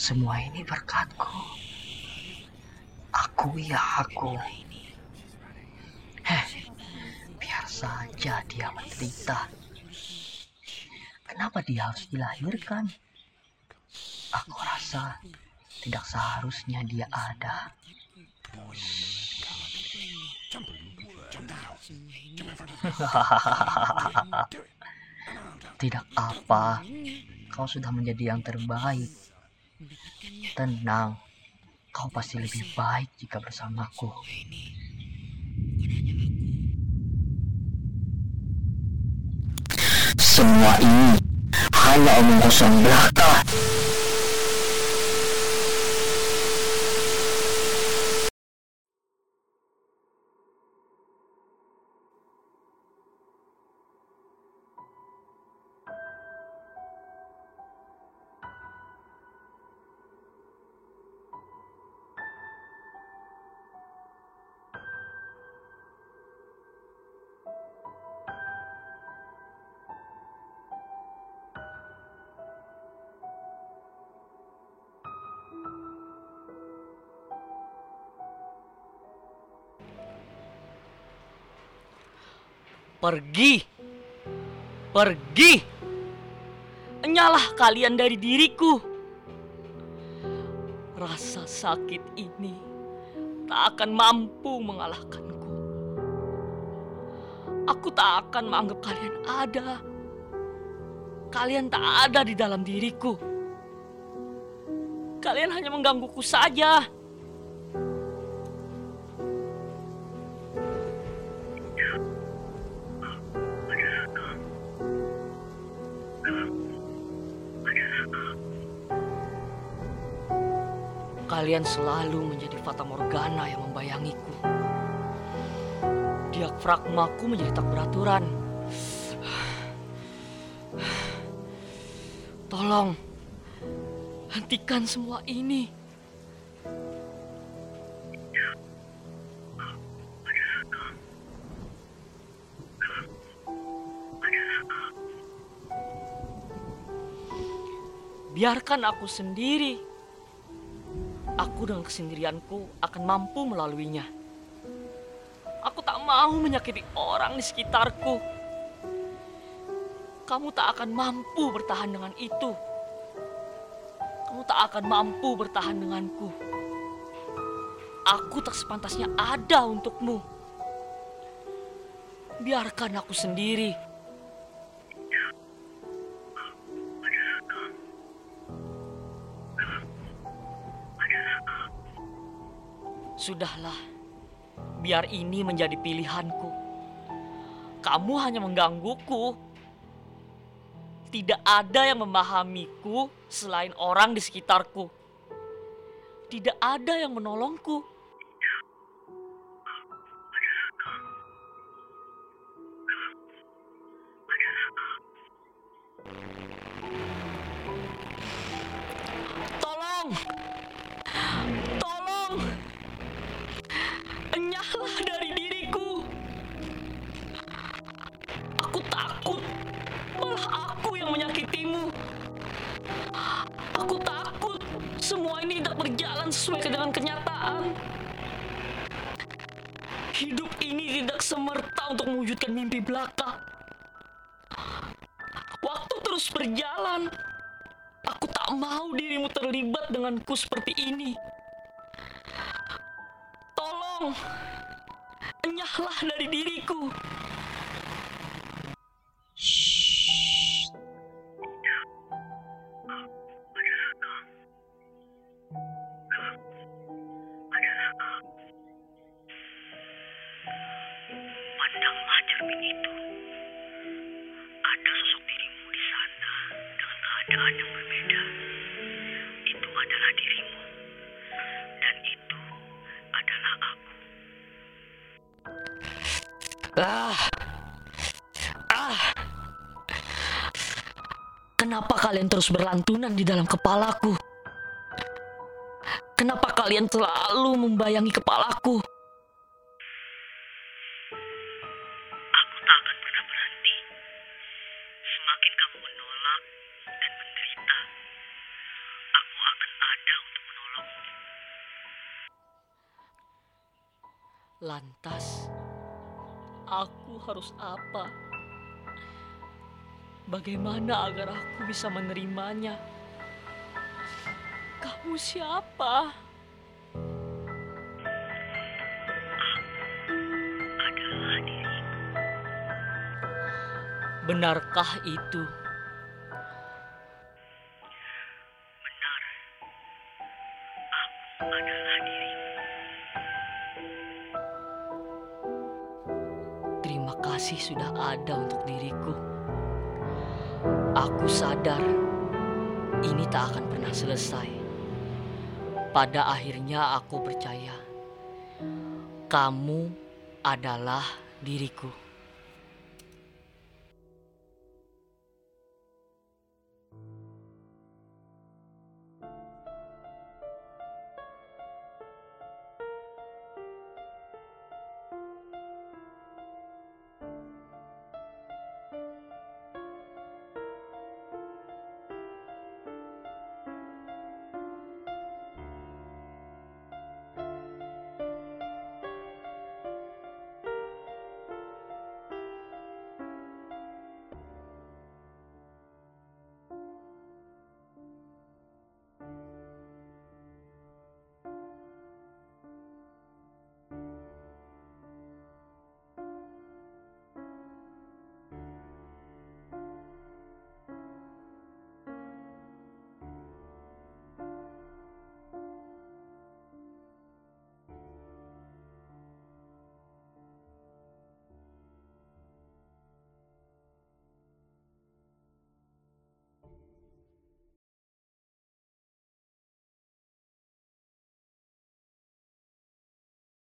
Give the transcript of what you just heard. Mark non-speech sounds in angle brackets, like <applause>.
Semua ini berkatku. Aku ya aku. Heh, biar saja dia menderita. Kenapa dia harus dilahirkan? Aku rasa tidak seharusnya dia ada. <laughs> Tidak apa, kau sudah menjadi yang terbaik. Tenang, kau pasti lebih baik jika bersamaku. Semua ini hanya omong kosong belaka. Pergi. Pergi. Enyalah kalian dari diriku. Rasa sakit ini tak akan mampu mengalahkanku. Aku tak akan menganggap kalian ada. Kalian tak ada di dalam diriku. Kalian hanya menggangguku saja. Kalian selalu menjadi fata morgana yang membayangiku. Diafragmaku menjadi tak beraturan. Tolong, hentikan semua ini. Biarkan aku sendiri aku dengan kesendirianku akan mampu melaluinya. Aku tak mau menyakiti orang di sekitarku. Kamu tak akan mampu bertahan dengan itu. Kamu tak akan mampu bertahan denganku. Aku tak sepantasnya ada untukmu. Biarkan aku sendiri. Sudahlah, biar ini menjadi pilihanku. Kamu hanya menggangguku. Tidak ada yang memahamiku selain orang di sekitarku. Tidak ada yang menolongku. Aku takut semua ini tidak berjalan sesuai dengan kenyataan. Hidup ini tidak semerta untuk mewujudkan mimpi belaka. Waktu terus berjalan. Aku tak mau dirimu terlibat denganku seperti ini. Tolong, enyahlah dari diriku. Yang berbeda. Itu adalah dirimu. Dan itu adalah aku. Ah. Ah. Kenapa kalian terus berlantunan di dalam kepalaku? Kenapa kalian selalu membayangi kepalaku? Lantas, aku harus apa? Bagaimana agar aku bisa menerimanya? Kamu siapa? Benarkah itu? Benar. Aku adalah dirimu. Kasih sudah ada untuk diriku. Aku sadar ini tak akan pernah selesai. Pada akhirnya aku percaya kamu adalah diriku.